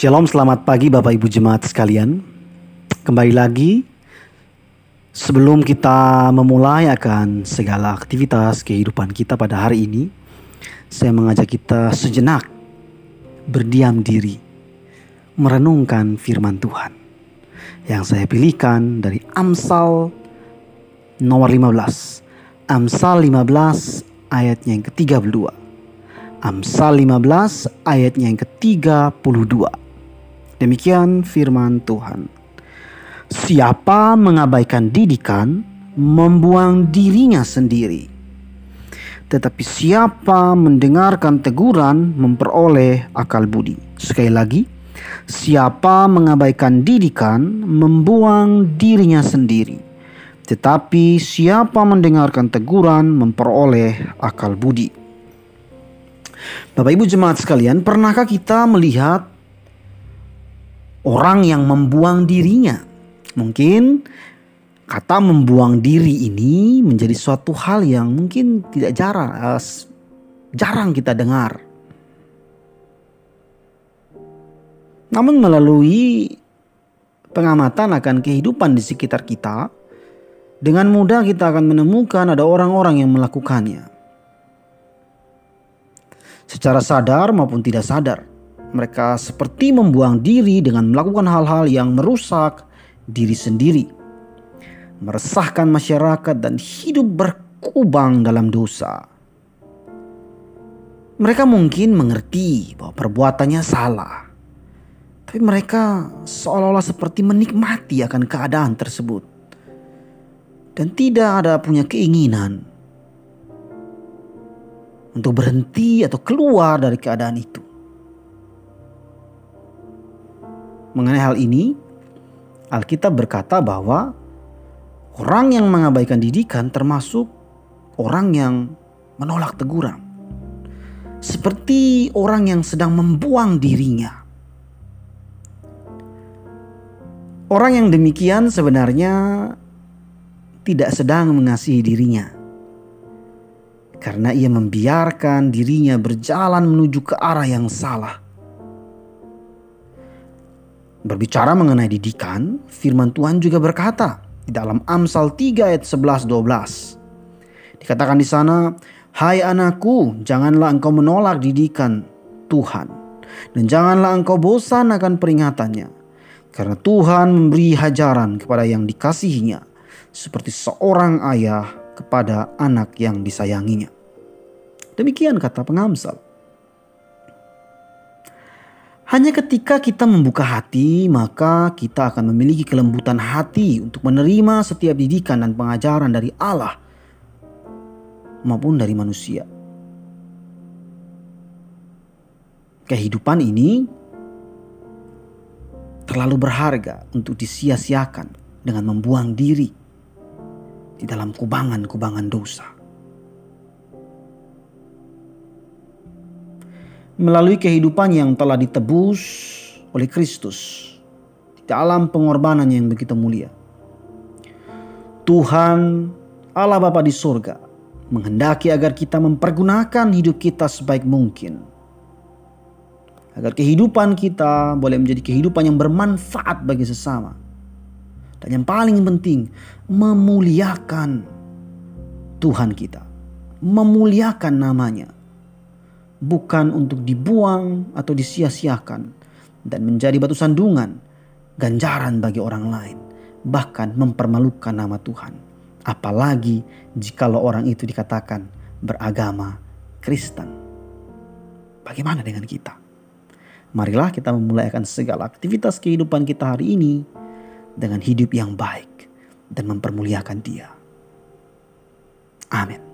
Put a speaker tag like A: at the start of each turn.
A: Shalom, selamat pagi Bapak Ibu Jemaat sekalian. Kembali lagi sebelum kita memulai akan segala aktivitas kehidupan kita pada hari ini, saya mengajak kita sejenak berdiam diri, merenungkan firman Tuhan. Yang saya pilihkan dari Amsal nomor 15. Amsal 15 ayatnya yang ke-32. Amsal 15 ayatnya yang ke-32. Demikian firman Tuhan. Siapa mengabaikan didikan, membuang dirinya sendiri. Tetapi siapa mendengarkan teguran, memperoleh akal budi. Sekali lagi, siapa mengabaikan didikan, membuang dirinya sendiri. Tetapi siapa mendengarkan teguran, memperoleh akal budi. Bapak Ibu jemaat sekalian, pernahkah kita melihat orang yang membuang dirinya? Mungkin kata membuang diri ini menjadi suatu hal yang mungkin tidak jarang uh, jarang kita dengar. Namun melalui pengamatan akan kehidupan di sekitar kita, dengan mudah kita akan menemukan ada orang-orang yang melakukannya secara sadar maupun tidak sadar. Mereka seperti membuang diri dengan melakukan hal-hal yang merusak diri sendiri, meresahkan masyarakat, dan hidup berkubang dalam dosa. Mereka mungkin mengerti bahwa perbuatannya salah, tapi mereka seolah-olah seperti menikmati akan keadaan tersebut dan tidak ada punya keinginan untuk berhenti atau keluar dari keadaan itu. Mengenai hal ini, Alkitab berkata bahwa orang yang mengabaikan didikan termasuk orang yang menolak teguran. Seperti orang yang sedang membuang dirinya. Orang yang demikian sebenarnya tidak sedang mengasihi dirinya karena ia membiarkan dirinya berjalan menuju ke arah yang salah. Berbicara mengenai didikan, firman Tuhan juga berkata di dalam Amsal 3 ayat 11 12. Dikatakan di sana, "Hai anakku, janganlah engkau menolak didikan Tuhan dan janganlah engkau bosan akan peringatannya, karena Tuhan memberi hajaran kepada yang dikasihinya seperti seorang ayah kepada anak yang disayanginya. Demikian kata pengamsal. Hanya ketika kita membuka hati, maka kita akan memiliki kelembutan hati untuk menerima setiap didikan dan pengajaran dari Allah maupun dari manusia. Kehidupan ini terlalu berharga untuk disia-siakan dengan membuang diri di dalam kubangan-kubangan dosa. Melalui kehidupan yang telah ditebus oleh Kristus dalam pengorbanan yang begitu mulia. Tuhan Allah Bapa di surga menghendaki agar kita mempergunakan hidup kita sebaik mungkin. Agar kehidupan kita boleh menjadi kehidupan yang bermanfaat bagi sesama dan yang paling penting, memuliakan Tuhan kita. Memuliakan namanya. Bukan untuk dibuang atau disia-siakan dan menjadi batu sandungan, ganjaran bagi orang lain, bahkan mempermalukan nama Tuhan. Apalagi jikalau orang itu dikatakan beragama Kristen. Bagaimana dengan kita? Marilah kita memulai akan segala aktivitas kehidupan kita hari ini dengan hidup yang baik dan mempermuliakan Dia. Amin.